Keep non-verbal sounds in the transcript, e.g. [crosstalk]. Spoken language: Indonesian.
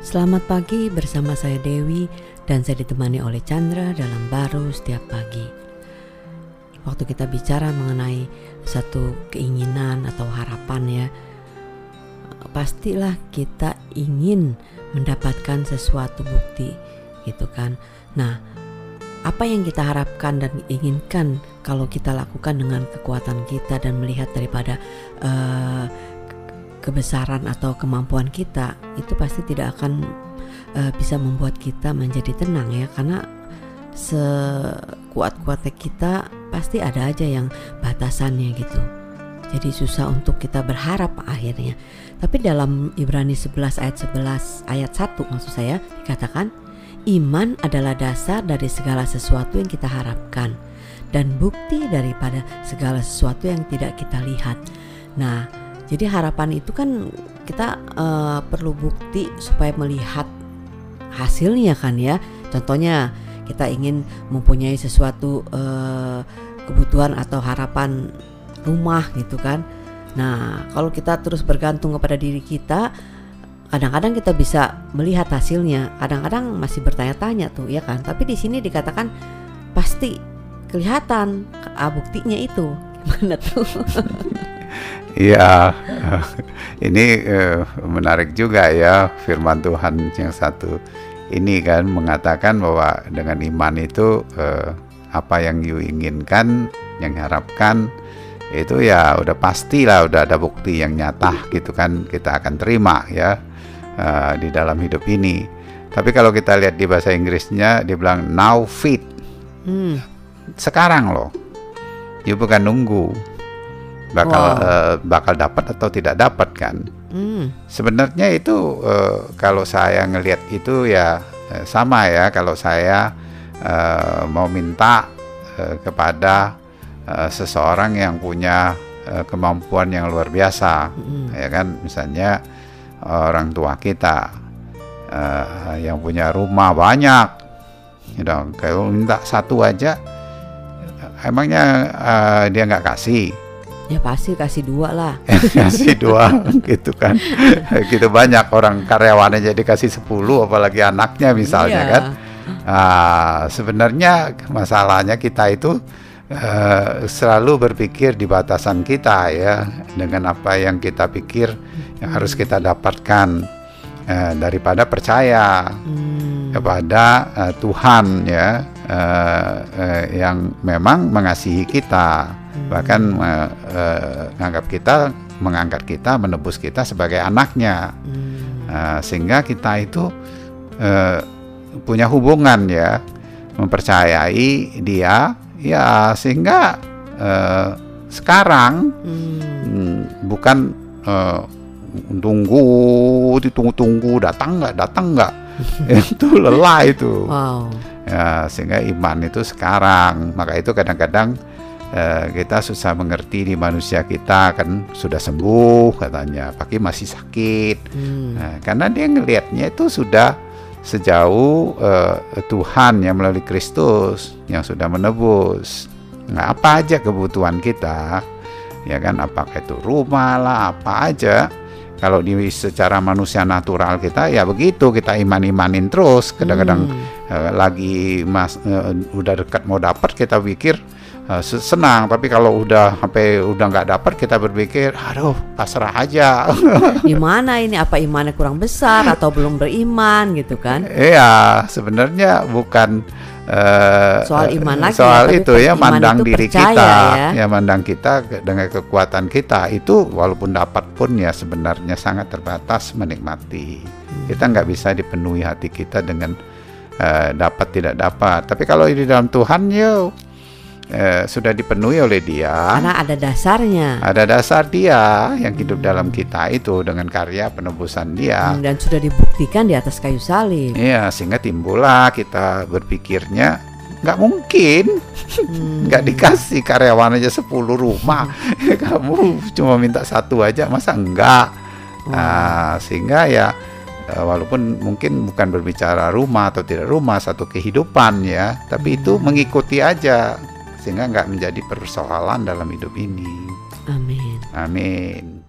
Selamat pagi bersama saya Dewi dan saya ditemani oleh Chandra dalam baru setiap pagi. Waktu kita bicara mengenai satu keinginan atau harapan ya, pastilah kita ingin mendapatkan sesuatu bukti gitu kan. Nah, apa yang kita harapkan dan inginkan kalau kita lakukan dengan kekuatan kita dan melihat daripada uh, kebesaran atau kemampuan kita itu pasti tidak akan uh, bisa membuat kita menjadi tenang ya karena sekuat-kuatnya kita pasti ada aja yang batasannya gitu. Jadi susah untuk kita berharap akhirnya. Tapi dalam Ibrani 11 ayat 11 ayat 1 maksud saya dikatakan iman adalah dasar dari segala sesuatu yang kita harapkan dan bukti daripada segala sesuatu yang tidak kita lihat. Nah, jadi harapan itu kan kita uh, perlu bukti supaya melihat hasilnya kan ya. Contohnya kita ingin mempunyai sesuatu uh, kebutuhan atau harapan rumah gitu kan. Nah, kalau kita terus bergantung kepada diri kita, kadang-kadang kita bisa melihat hasilnya. Kadang-kadang masih bertanya-tanya tuh, ya kan? Tapi di sini dikatakan pasti kelihatan ah, buktinya itu. [laughs] Gimana tuh? [laughs] Iya, [laughs] ini uh, menarik juga ya firman Tuhan yang satu ini kan mengatakan bahwa dengan iman itu uh, apa yang you inginkan, yang harapkan itu ya udah pastilah udah ada bukti yang nyata gitu kan kita akan terima ya uh, di dalam hidup ini. Tapi kalau kita lihat di bahasa Inggrisnya dia bilang now fit, hmm. sekarang loh, you bukan nunggu bakal wow. uh, bakal dapat atau tidak dapat kan. Hmm. Sebenarnya itu uh, kalau saya ngelihat itu ya uh, sama ya kalau saya uh, mau minta uh, kepada uh, seseorang yang punya uh, kemampuan yang luar biasa, hmm. ya kan misalnya orang tua kita uh, yang punya rumah banyak, you know, kalau minta satu aja, emangnya uh, dia nggak kasih Ya pasti kasih dua lah. [laughs] kasih dua gitu kan. [laughs] gitu banyak orang karyawannya jadi kasih sepuluh apalagi anaknya misalnya iya. kan. Nah, sebenarnya masalahnya kita itu uh, selalu berpikir di batasan kita ya dengan apa yang kita pikir yang harus kita dapatkan uh, daripada percaya hmm. kepada uh, Tuhan ya uh, uh, yang memang mengasihi kita. Bahkan menganggap uh, kita mengangkat kita menebus kita sebagai anaknya. Hmm. uh, sehingga kita itu uh, punya hubungan ya. Mempercayai dia ya sehingga uh, sekarang hmm. bukan uh, tunggu ditunggu-tunggu datang nggak datang nggak [laughs] itu lelah itu wow. ya sehingga iman itu sekarang maka itu kadang-kadang eh, kita susah mengerti di manusia kita kan sudah sembuh katanya, pakai masih sakit. Hmm. Nah, karena dia ngelihatnya itu sudah sejauh eh, Tuhan yang melalui Kristus yang sudah menebus. Nah, apa aja kebutuhan kita, ya kan, apakah itu rumah lah, apa aja. Kalau di secara manusia natural kita ya begitu. Kita iman-imanin terus. Kadang-kadang hmm. eh, lagi mas eh, udah dekat mau dapat kita pikir uh, senang. Tapi kalau udah sampai udah nggak dapat kita berpikir aduh pasrah aja. [laughs] Gimana [laughs] ini? Apa imannya kurang besar atau belum beriman gitu kan? Iya sebenarnya bukan uh, soal iman lagi soal ya, itu ya mandang itu diri kita ya. ya mandang kita dengan kekuatan kita itu walaupun dapat pun ya sebenarnya sangat terbatas menikmati hmm. kita nggak bisa dipenuhi hati kita dengan uh, dapat tidak dapat tapi kalau di dalam Tuhan ya eh, sudah dipenuhi oleh dia. Karena ada dasarnya. Ada dasar dia yang hidup hmm. dalam kita itu dengan karya penebusan dia. Hmm, dan sudah dibuktikan di atas kayu salib. Iya, sehingga timbullah kita berpikir,nya nggak mungkin hmm. nggak dikasih karyawan aja 10 rumah [laughs] kamu cuma minta satu aja masa enggak oh. nah, sehingga ya eh, walaupun mungkin bukan berbicara rumah atau tidak rumah satu kehidupan ya tapi itu hmm. mengikuti aja sehingga nggak menjadi persoalan dalam hidup ini. Amin. Amin.